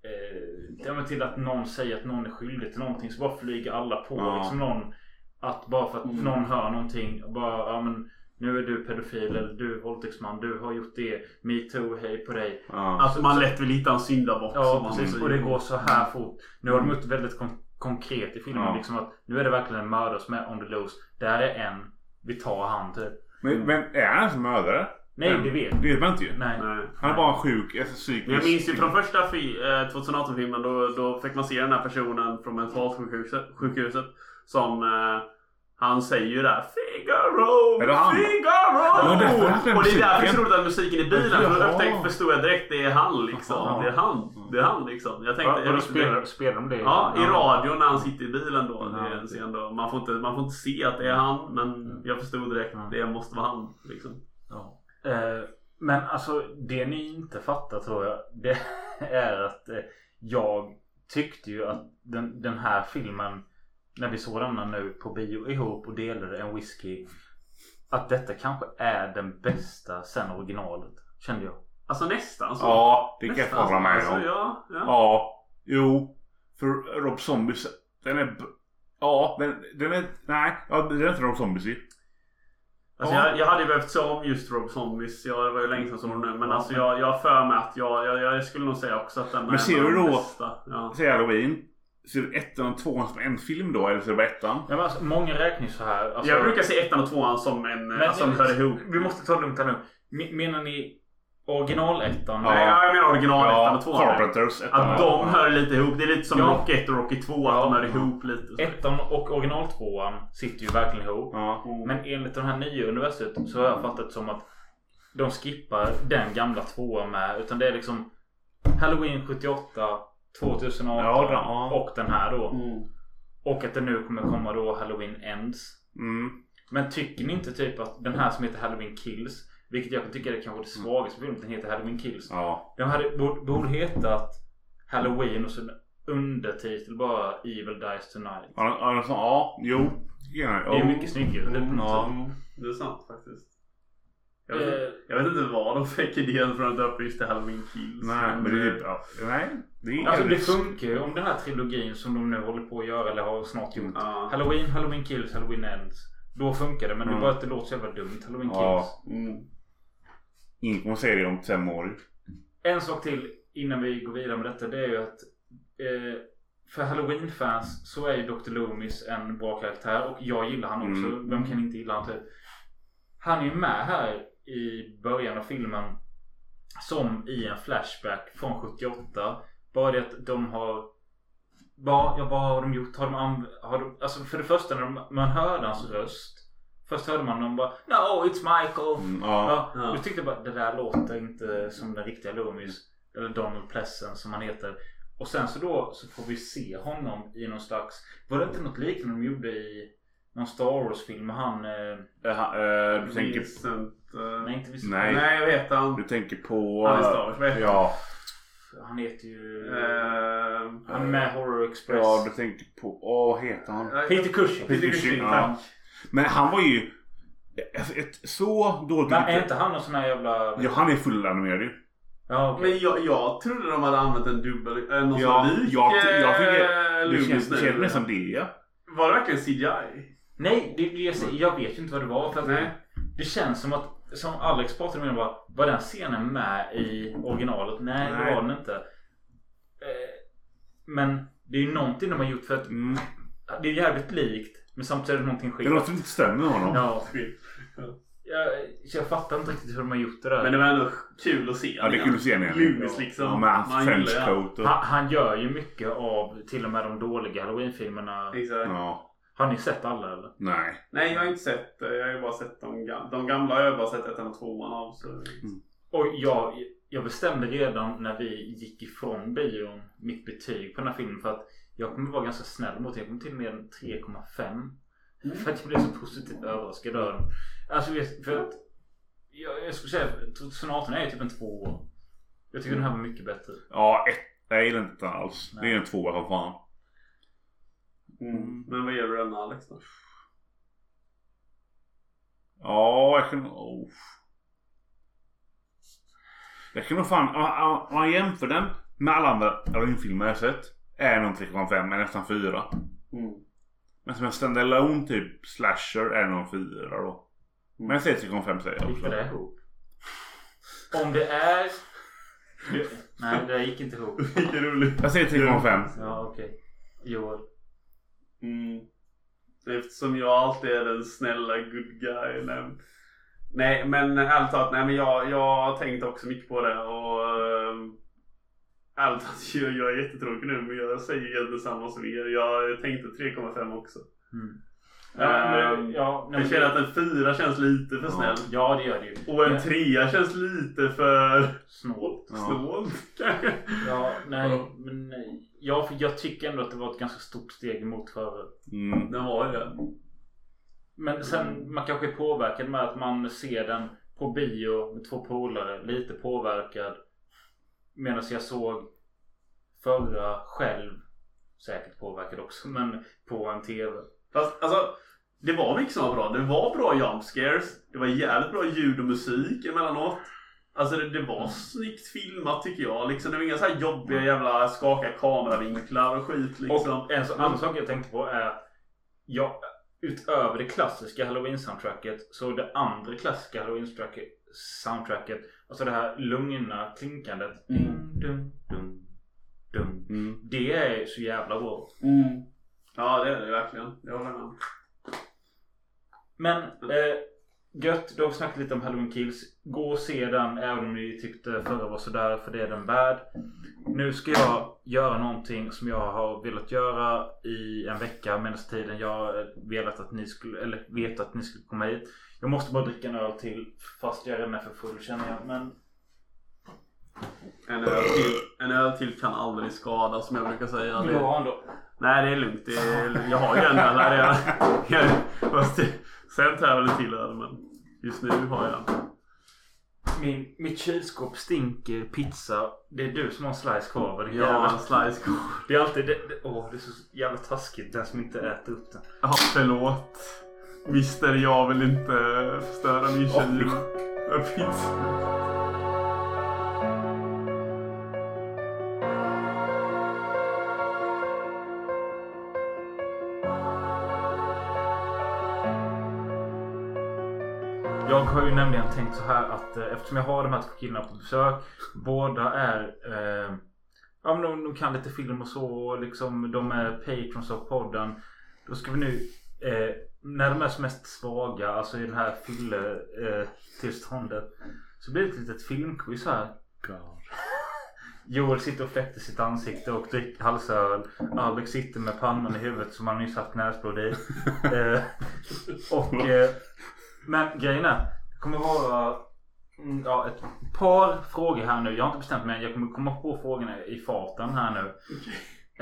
eh, ja, men till att någon säger att någon är skyldig till någonting. Så bara flyger alla på Ja. liksom någon. Att bara för att Mm. någon hör någonting. och Bara ja men nu är du pedofil eller du är våldtäktsman. Du har gjort det. Metoo, hej på dig. Ja. Alltså man lätt vill hitta en syndabock. Ja precis. Och det går så här fort. Nu har de gjort det väldigt kon- konkret i filmen. Ja. Liksom att nu är det verkligen en mördare som är on the loose. Där är en. Vi tar han typ. Men, men är han ens en mördare? Nej det vet Det vet man inte ju. Nej. Nej. Han är bara en sjuk, alltså, psykisk... Jag minns ju från första fi- eh, 2018-filmen då, då fick man se den här personen från mentalsjukhuset sjukhuset, som eh, han säger ju där Figaro! Är det han? Figaro! Ja, det är därför och det är därför så roligt att musiken i bilen. För då upptäckte, förstod jag direkt det är han liksom. Det är han. Det är han liksom. Jag tänkte... Ja, jag spelar, spelar de det? Ja, i radion när han sitter i bilen då. Det är en scen då. Man får, inte, man får inte se att det är han, men jag förstod direkt. Det måste vara han. Liksom. Ja. Eh, men alltså det ni inte fattar tror jag. Det är att eh, jag tyckte ju att den, den här filmen. När vi såg denna nu på bio ihop och delade en whisky. Att detta kanske är den bästa sen originalet. Kände jag. Alltså nästan så. Ja, det kan jag hålla med alltså, om. ja, ja. Ja, jo. För Rob Zombies, den är... Ja, den, den är... Nej, ja, den är inte Rob Zombies. Alltså Ja. jag, jag hade ju behövt se om just Rob Zombies. Jag, det var ju länge sedan som nu. Men Ja, alltså men- jag, jag har för mig att jag, jag, jag skulle nog säga också att den Men är ser du då- bästa. Ja. Säger Halloween. Ser du ettan och tvåan som en film då? Eller ser du bara ettan? Ja, men alltså, många räknar ju så här. Alltså, Jag brukar se ettan och tvåan som en... Men- alltså, som hör ihop. Vi måste ta det lugnt här nu. Me- Menar ni originalettan. Nej, jag menar originalettan och tvåan. Carpenters. ettan. Att de hör lite ihop. Det är lite som Ja. Rocky 1 och Rocky 2. Att Ja. de hör ihop lite. så. Ettan och originaltvåan sitter ju verkligen ihop. Ja. Men enligt det här nya universumet så har jag fattat som att de skippar den gamla tvåan med. Utan det är liksom Halloween 78, 2018 Ja, den- ja. och den här då. Mm. Och att det nu kommer komma då Halloween Ends. Mm. Men tycker ni inte typ att den här som heter Halloween Kills, vilket jag kan tycka är kanske det svagaste filmen, den heter Halloween Kills. Ja. Den hade, borde, hetat Halloween och så en undertitel bara Evil Dies Tonight. Ja, ja, ja, jo. Ja, Det är mycket snyggare. typ, något Ja. Mm, Det är sant faktiskt. Jag vet, Eh, jag vet inte vad de fick idén från att döpa just till Halloween Kills. Nej, men det är ja, Nej, det är Alltså det funkar ju om den här trilogin som de nu håller på att göra eller har snart gjort. Ja. Halloween, Halloween Kills, Halloween Ends. Då funkar det men det är Mm. bara att det låter så jävla dumt. Halloween Ja. Kills. Mm. Ingen kommer se det om fem år. En sak till innan vi går vidare med detta. Det är ju att eh, för Halloween-fans så är ju Dr. Loomis en bra karaktär. Och jag gillar han också. Mm. Vem kan inte gilla han typ? Han är ju med här i början av filmen. Som i en flashback från 78. Bara det att de har ja, vad har de gjort? Har de, har de Alltså för det första när de, man hörde hans röst. Först hörde man dem bara No it's Michael. Mm, ja. Ja, då tyckte bara det där låter inte som den riktiga Loomis. Eller Donald Pleasence som han heter. Och sen så då så får vi se honom i någon slags Var det inte något liknande de gjorde i någon Star Wars-film med han eh, Eh, ha- eh, du tänker... Vincent... eh, Nej inte visst Nej. Nej, jag vet han. Du tänker på... Han är Star Wars, vad heter Ja. Han heter ju Eh, Han är med Horror Express Ja, du tänker på... Åh, vad heter han? Peter Cushing Peter Cushing, ja. Men han var ju... Ett, ett så dåligt... Men är inte han någon sån här jävla Ja, han är fullanimerad ju. Ja, okej. Men jag, jag trodde de hade använt en dubbel... eh, Någon Ja, sån lik jag- jag eh, tycker- Det Loomis känns, det känns nästan det ja. Var det verkligen CGI? Nej, det, det, jag, jag vet ju inte vad det var. För att Nej. Det känns som att, som Alex pratade med var, var den scenen med i originalet? Nej, det Nej. var den inte. Eh, Men det är ju någonting de har gjort för att Mm. det är jävligt likt. Men samtidigt är det någonting Det skit. låter inte stämmer med honom. Ja. Jag, jag fattar inte riktigt hur de har gjort det där. Men det var ändå kul att se Ja, det är kul att se henne. Loomis liksom. Ja, med hans Man French gillar det. coat och... han, han gör ju mycket av till och med de dåliga halloween-filmerna. Exakt. Ja. Har ni sett alla eller? Nej. Nej, jag har inte sett eh, Jag har ju bara sett de gamla. De gamla har jag bara sett ettan och tvåan av. Så. Och jag, jag bestämde redan när vi gick ifrån bion mitt betyg på den här filmen för att jag kommer vara ganska snäll mot den. Jag kommer till med en 3,5. Mm. För att jag blev så positivt överraskad av den. Alltså för att jag, jag skulle säga 2018 är typ en två. Jag tycker den här var mycket bättre. Ja, ett. Jag gillar inte den alls. Det Nej. är en tvåa för fan. Mm. Men vad ger du den Alex då? Ja, jag kan... Oh. Jag kan nog fan... Om man jämför den med alla andra Halloween-filmer jag sett. Är nog 3,5 men nästan 4. Mm. Men som en standalone typ slasher är nog 4 då. Men jag säger 3,5 säger jag Gick också. det där ihop? Om det är... Nej, det där gick inte ihop. Vilken rolig. Jag säger 3,5. Ja, okej. Joel. Mm. Eftersom jag alltid är den snälla good guy. Nej, nej men ärligt talat, nej, men jag, jag har tänkt också mycket på det. Och talat, jag, jag är jättetråkig nu men jag säger egentligen samma som er. Jag tänkte 3,5 också. Mm. Ja, men, Ehm, ja, Jag känner att en fyra känns lite för snäll. Ja, det gör det ju. Och en trea känns lite för Snålt. Ja. snålt. Ja, nej, men nej. Ja, för jag tycker ändå att det var ett ganska stort steg emot förr. Mm. Den var ju det. Men sen man kanske är påverkad med att man ser den på bio med två polare. Lite påverkad. Medan jag såg förra själv. Säkert påverkad också. Men på en TV. Fast alltså, det var mycket som var bra. Det var bra jump scares. Det var jävligt bra ljud och musik emellanåt. Alltså det, det var snyggt filmat tycker jag. Liksom, det var inga så här jobbiga jävla skaka kameravinklar och skit liksom. Och en så, annan sak jag tänkte på är. Ja, utöver det klassiska halloween-soundtracket. Så det andra klassiska halloween-soundtracket. Soundtracket, alltså det här lugna klinkandet. Mm. Dum, dum, dum. Mm. Det är så jävla bra. Ja det är det verkligen. Jag håller med. Men eh, Gött, då har vi snackat lite om Halloween Kills. Gå och se den även om ni tyckte förra var sådär för det är den värd. Nu ska jag göra någonting som jag har velat göra i en vecka medan tiden jag velat att ni skulle, eller vet att ni skulle komma hit. Jag måste bara dricka en öl till fast jag redan är för full känner jag. Men En öl till, en öl till kan aldrig skada som jag brukar säga. Det, du ha en då? nej det är lugnt. Det är, jag har ju en öl här. Jag- Sen tar jag väl till öl men just nu har jag. Min, mitt kylskåp stinker pizza. Det är du som har slice kvar va? Har jävla- slice kvar. Det är alltid det, det, åh, det är så jävla taskigt den som inte äter upp den. Ja, förlåt. Mister, jag vill inte förstöra min kyl med pizza. Nämligen tänkt så här att eh, eftersom jag har de här två killarna på besök. Båda är eh, Ja men de, de kan lite film och så och liksom de är patrons av podden. Då ska vi nu eh, när de är som mest svaga, alltså i det här fylle eh, tillståndet. Så blir det ett litet filmquiz här. God. Joel sitter och fläktar sitt ansikte och dricker halsöl. Alex sitter med pannan i huvudet som han nyss haft näsblod i. eh, och, eh, men grejen är, kommer vara mm, ja, ett par frågor här nu. Jag har inte bestämt mig än. Jag kommer komma på frågorna i farten här nu.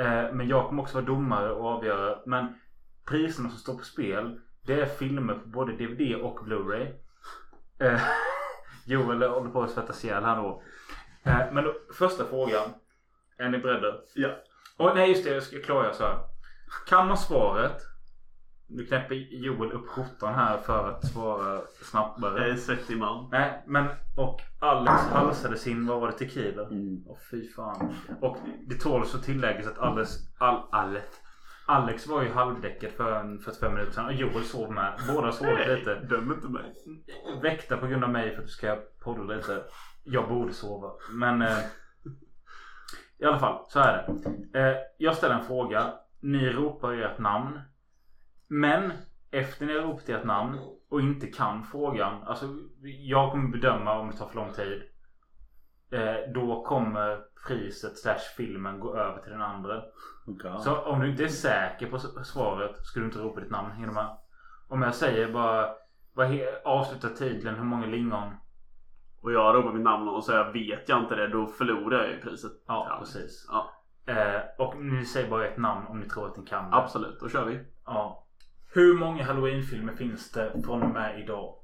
Eh, men jag kommer också vara domare och avgöra. Men priserna som står på spel, det är filmer på både DVD och Blu-ray. Eh, Joel håller på att svettas ihjäl här då. Eh, men då, första frågan. Är ni beredda? Ja. Och, nej just det, jag ska klargöra så här. Kan man svaret? Nu knäpper Joel upp skjortan här för att svara snabbare. Jag är svettig man. Nej, men och Alex halsade sin, vad var det, tequila? Mm. Åh fy fan. Och det tåls att tilläggas att Alex, all, Alex, Alex var ju halvdäckad för en 45 minuter sedan och Joel sov med. Båda sov lite. döm inte mig. Väckta på grund av mig för att du ska podda lite. Jag borde sova. Men eh, i alla fall, så är det. Eh, jag ställer en fråga. Ni ropar ert namn. Men efter ni har ropat ert namn och inte kan frågan. Alltså jag kommer bedöma om det tar för lång tid. Eh, då kommer priset slash filmen gå över till den andra. God. Så om du inte är säker på svaret ska du inte ropa ditt namn. Hänger du med? Om jag säger bara vad avsluta titeln, hur många lingon? Och jag ropar mitt namn och säger vet jag inte det då förlorar jag ju priset. Ja, precis. Ja, Eh, och ni säger bara ett namn om ni tror att ni kan det. absolut. Då kör vi. Ja. Hur många halloween-filmer finns det från och med idag?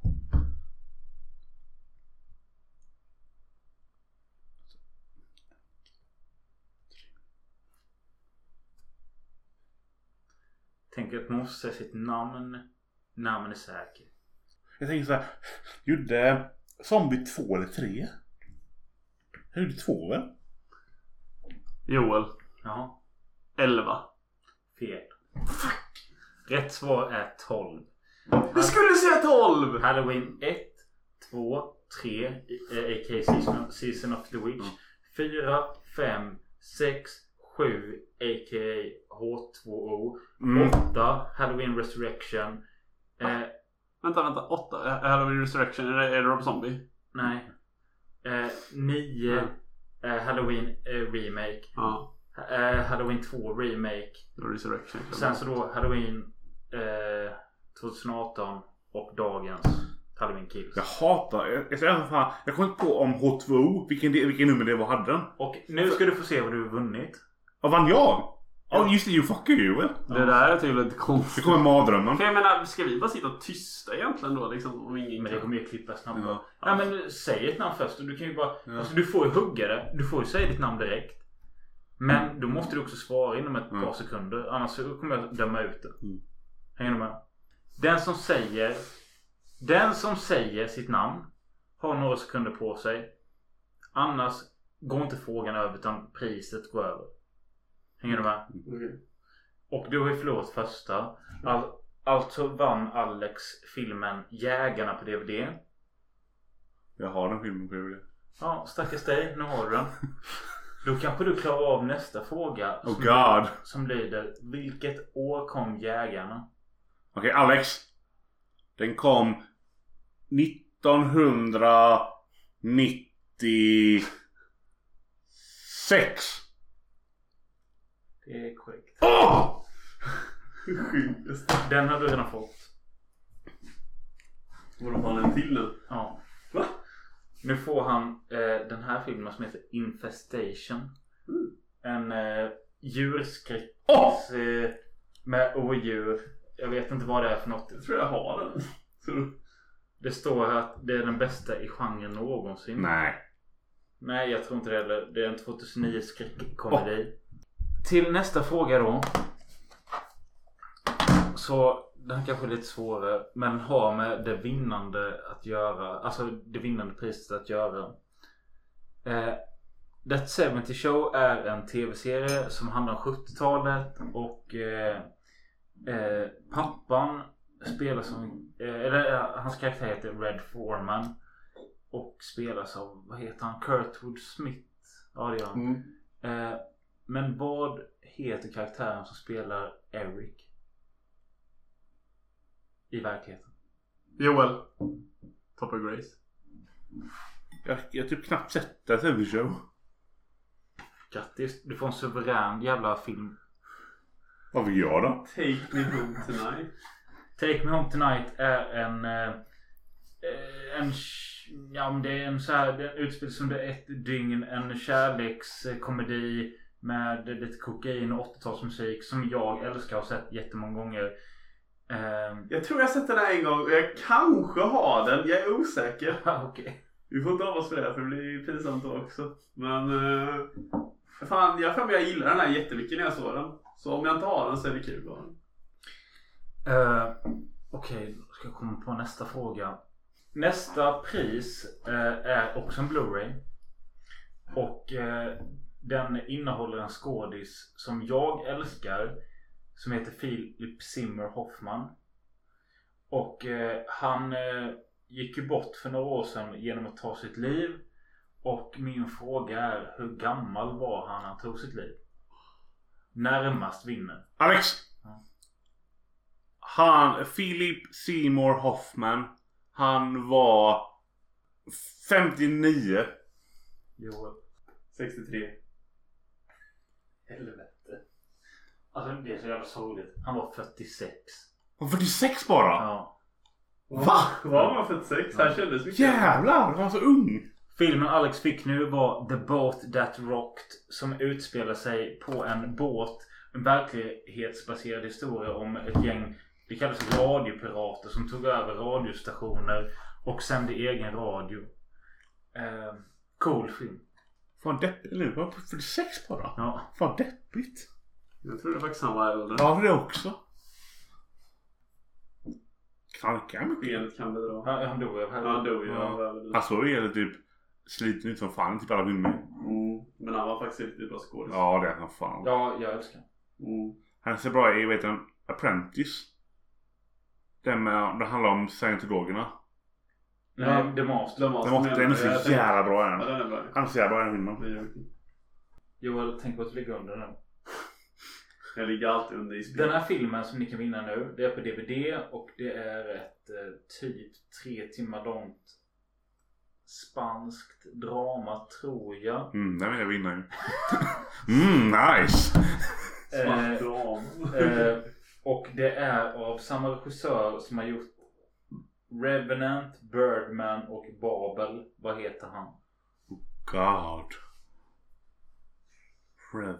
Tänk att man måste säga sitt namn när man är säker. Jag tänker så här. Gjorde Zombie 2 eller 3? Jag gjorde 2 väl? Joel. Jaha. 11. Fel. Rätt svar är 12. Du skulle säga 12! Halloween 1, 2, 3, eh, a.k.a. Season, Season of the Witch. 4, 5, 6, 7, a.k.a. H2O. Mm. 8, Halloween Resurrection. Eh, Vänta, vänta. 8. Halloween Resurrection. Är det, är det Rob Zombie? nej. Eh, 9, eh, Halloween eh, Remake. Ja. Eh, Halloween 2 Remake. Resurrection. Sen så då Halloween eh, 2018 och dagens Halloween Kills. Jag hatar... Jag, jag, jag, fan, jag kommer inte på om H2O, vilken, det- vilken nummer det var hade den. Och nu ska du få se vad du har vunnit. Vad vann jag? Ja just det, you fucker you väl? Det där är tydligen lite Det konstigt. kommer mardrömmen. För jag menar, ska vi bara sitta tysta egentligen då liksom? Om ingen Men det kommer ju klippa snabbare. Ja. Nej men säg ett namn först. och Du kan ju bara... Ja. Alltså, du får ju hugga det. Du får ju säga ditt namn direkt. Men då måste du också svara inom ett Mm. par sekunder. Annars så kommer jag döma ut det. Mm. Hänger du med? Den som säger... Den som säger sitt namn har några sekunder på sig. Annars går inte frågan över utan priset går över. Hänger du med? Okej. Och du har ju förlorat första. All, alltså vann Alex filmen Jägarna på DVD. Jag har den filmen på DVD. Ja, stackars dig. Nu har du den. Då kanske du klarar av nästa fråga. Oh som, God. som lyder Vilket år kom Jägarna? Okej Alex. Den kom 1996. Det är korrekt. Åh! Den har du redan fått. Borde ha en till nu. Ja. Va? Nu får han eh, den här filmen som heter Infestation. En eh, djurskräck eh, med odjur. Jag vet inte vad det är för något. Jag tror jag har den. Så, Det står här att det är den bästa i genren någonsin. Nej. Nej, jag tror inte det heller. Det är en 2009 skräckkomedi. Till nästa fråga då. Så den kanske är lite svårare. Men har med det vinnande att göra. Alltså det vinnande priset att göra. Eh, That 70 Show är en tv-serie som handlar om 70-talet. Och eh, eh, pappan spelar som... Eh, eller eh, hans karaktär heter Red Foreman. Och spelas av, vad heter han? Kurtwood Smith. Ja det gör han. mm. Eh, men vad heter karaktären som spelar Eric? I verkligheten. Joel. Topper Grace. Jag jag har typ knappt sett det TV-show. Grattis. Du får en suverän jävla film. Vad fick jag då? Take me home tonight. Take Me Home Tonight är en... Eh, eh, en ja men det är en så här, den utspelas under ett dygn. En kärlekskomedi med lite kokain och 80-talsmusik som jag älskar och har sett jättemånga gånger. Eh, Jag tror jag har sett den här en gång och jag kanske har den. Jag är osäker. Okej. Vi får inte det för det blir pinsamt då också. Men... Uh, fan, jag för mig jag gillar den här jättemycket när jag såg den. Så om jag inte har den så är det kul att ha den. Okej, då ska jag komma på nästa fråga. Nästa pris uh, är också en Blu-ray. Och uh, den innehåller en skådis som jag älskar. Som heter Philip Zimmer Hoffman. Och eh, han gick ju bort för några år sedan genom att ta sitt liv. Och min fråga är hur gammal var han när han tog sitt liv? Närmast vinner. Alex! Ja. Han, Philip Seymour Hoffman. Han var 59. Joel. 63. Helvete. Alltså det är så jävla sorgligt. Han var 46. Han var 46 bara? Ja. Va? Var man 46? Han kändes mycket. Jävlar! Han var så ung. Filmen Alex fick nu var The Boat That Rocked. Som utspelar sig på en båt. En verklighetsbaserad historia om ett gäng. Det kallas radiopirater som tog över radiostationer. Och sände egen radio. Eh, cool film. Fan deppigt. Eller var 46 bara? Ja. Fan deppigt. Jag trodde faktiskt han var äldre. Ja det också. Knarkar mycket. Benet kan bedra. Han, han dog ju han dog ju. Han såg ju typ sliten ut som fan typ alla filmer. Mm. Men han var faktiskt riktigt bra skådis. Ja det är han fan. Ja, jag älskar Mm. Han ser bra i, vet du, Apprentice. Den med, det handlar om scientologerna. Nej, The Master. De Den, måste, den är så jävla bra Ja, den. den är bra. Han är så jävla bra i den filmen. Joel, tänk på att du ligger under nu. Jag ligger alltid under Den isbjörn. här filmen som ni kan vinna nu, det är på DVD och det är ett eh, typ tre timmar långt spanskt drama, tror jag. Mm, den vill jag vinna ju. Mm, nice! Eh, eh, och det är av samma regissör som har gjort Revenant, Birdman och Babel. Vad heter han? God. Rev.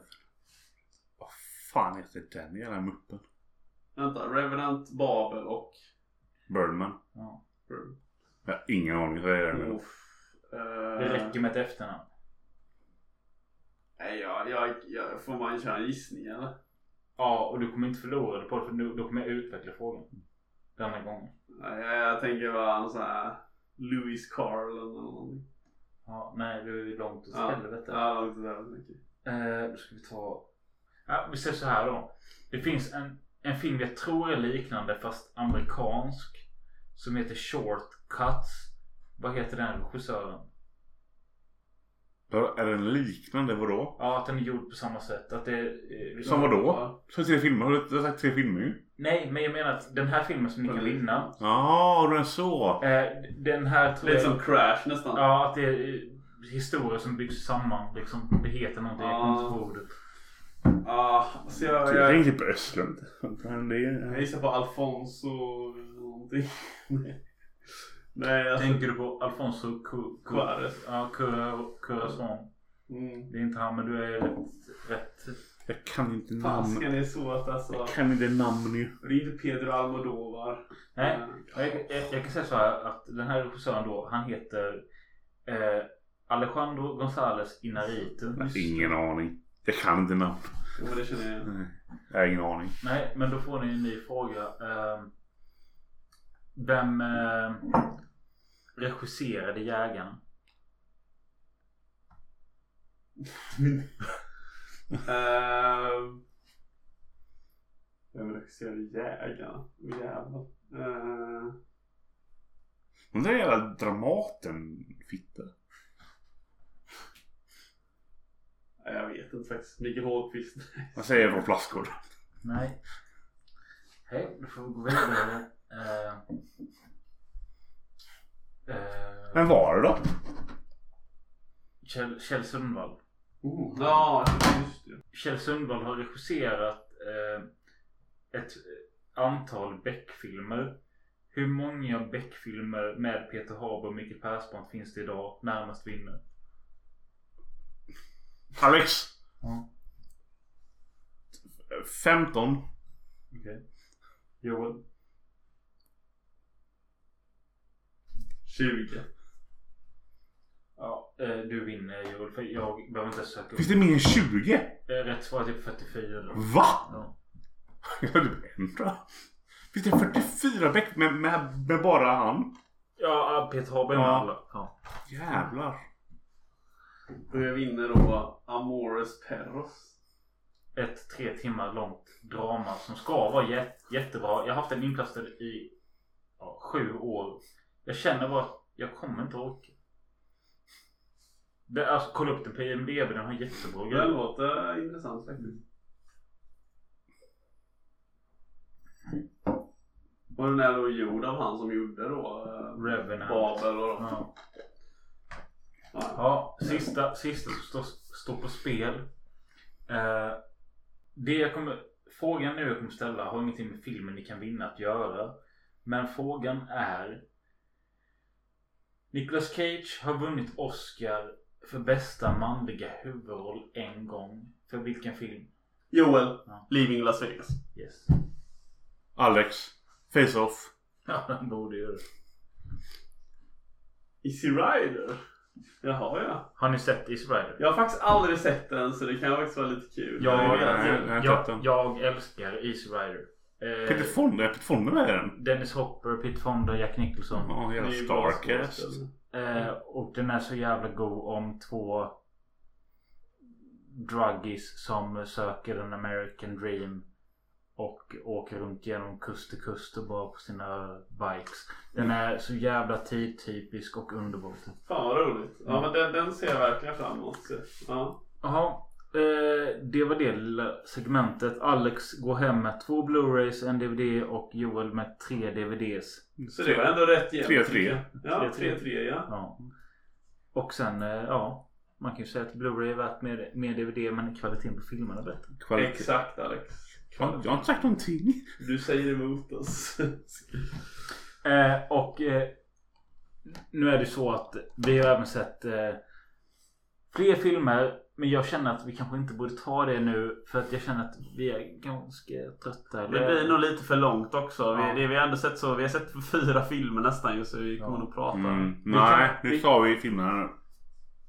Vad fan heter den jävla muppen? Vänta, Revenant, Babel och... Birdman. Ja. Jag har ingen aning det är nu. Uff. Eh, Det räcker med ett efternamn. Nej, jag, jag, jag, får man köra en gissning eller? Ja, och du kommer inte förlora det på det för nu, då kommer jag utveckla frågan. Denna gången. Nej, jag, jag tänker vara en sån här Louis Carl eller någonting. Ja, nej, du är långt åt Ja, helvete. ja långt där. mycket. Eh, då ska vi ta... Ja, vi säger så här då. Det finns en, en film jag tror är liknande fast amerikansk. Som heter Short Cuts. Vad heter den regissören? Är den liknande vadå? Ja, att den är gjord på samma sätt. Att det, eh, Som vadå? Så tre filmer? Har du sagt tre filmer ju? Nej, men jag menar att den här filmen som ni kan vinna. Ja, den är så. Eh, den här tror Lite jag... som Crash nästan. Ja, att det är eh, historier som byggs samman. Liksom. Det heter någonting. Jag kommer inte ihåg ordet. Ja, så jag, Jag jag, tänkte på Östlund. Jag gissar på Alfonso någonting. Nej, alltså. Tänker du på Alfonso Cu- Cu- Cuarez. Ja, Curazon. Mm. Det är inte han, men du är rätt... rätt. Jag kan inte namn. Fasken är svårt alltså. Jag kan inte namn ju. Det är inte Pedro Almodovar. Nej, Eh, jag, jag, jag kan säga så här att den här regissören då, han heter eh, Alejandro González Inarritu. Ingen aning. Jag kan inte namn. Jo, det känner jag. Nej, Jag har ingen aning. Nej, men då får ni en ny fråga. Eh, vem eh, regisserade Jägaren? Uh, vem regisserade Jägarna? Jävlar. Uh, Den där jävla Dramaten-fitta. nej, jag vet inte faktiskt. Mikael Hågqvist. Vad säger från flaskor? Nej. Hej, då får vi gå vidare. Eh, Vem var det då? Kjell, Kjell Sundvall. Oh. Ja, just det. Kjell Sundvall har regisserat eh, ett antal Beck-filmer. Hur många Beck-filmer med Peter Haber och Micke Persbrandt finns det idag? Närmast vinner. Alex. Ja. 15. Okej. Joel. 20. Ja, eh, du vinner Joel. För jag behöver inte söka upp. Finns det mer än 20? Eh, Rätt svar är typ 44. Då. Va? Ja. Jag hade ändra. Finns det 44 bäck med, med, med bara han? Ja, Peter Haber med Ja. alla. Ja. Jävlar. Och jag vinner då Amores Perros. Ett tre timmar långt drama som ska vara jät jättebra. Jag har haft den inplastad i ja, sju år. Jag känner bara att jag kommer inte orka. Det, alltså, kolla upp den på IMDB. Den har jättebra Det grejer. låter intressant faktiskt. Och den är då gjord av han som gjorde då eh, Revenant. Babel och Ja. ja. Ja, sista, sista som står, står på spel. Eh, det jag kommer, frågan nu jag kommer ställa har ingenting med filmen ni kan vinna att göra. Men frågan är. Nicolas Cage har vunnit Oscar för bästa manliga huvudroll en gång. För vilken film? Joel, Ja. Leaving Las Vegas. Yes. Alex. Face-Off. Ja, den borde ju. Easy Rider. Jaha ja. Har ni sett Easy Rider? Jag har faktiskt aldrig sett den så det kan faktiskt vara lite kul. Jag, Nej, jag, jag jag älskar Easy Rider. Eh, Peter Fonda. Är Peter Fonda med i den? Dennis Hopper, Peter Fonda, Jack Nicholson. Ja, ju bra Starcast. Eh, och den är så jävla god om två druggies som söker en American dream. Och åker runt genom kust till kust och bara på sina bikes. Den är så jävla tidtypisk och underbar. Fan vad roligt. Ja men den, den ser jag verkligen fram emot. Ja. Jaha. Eh, det var det lilla segmentet. Alex går hem med två Blu-rays, en DVD och Joel med tre DVDs. Så det var ändå rätt jämnt. 3-3. tycker jag. Ja, 3-3. 3-3 ja. Ja. Och sen, eh, ja. Man kan ju säga att Blu-ray är värt mer, mer DVD men kvaliteten på filmerna är bättre. Kvalitet. Exakt Alex. Jag, jag har inte sagt någonting. Du säger emot oss. Eh, och eh, nu är det så att vi har även sett eh, fler filmer. Men jag känner att vi kanske inte borde ta det nu. För att jag känner att vi är ganska trötta. Det blir nog lite för långt också. Ja. Vi, det, vi har ändå sett så. Vi har sett fyra filmer nästan ju så vi kommer Ja. nog prata. Mm. Vi Nej, kan- nu vi- tar vi filmerna nu.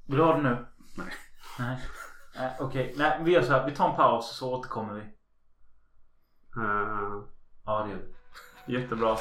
Vill du ha det nu? Nej. Nej. Okej, nej vi gör så här. Vi tar en paus så återkommer vi. Eh, Ja det gör vi. jättebra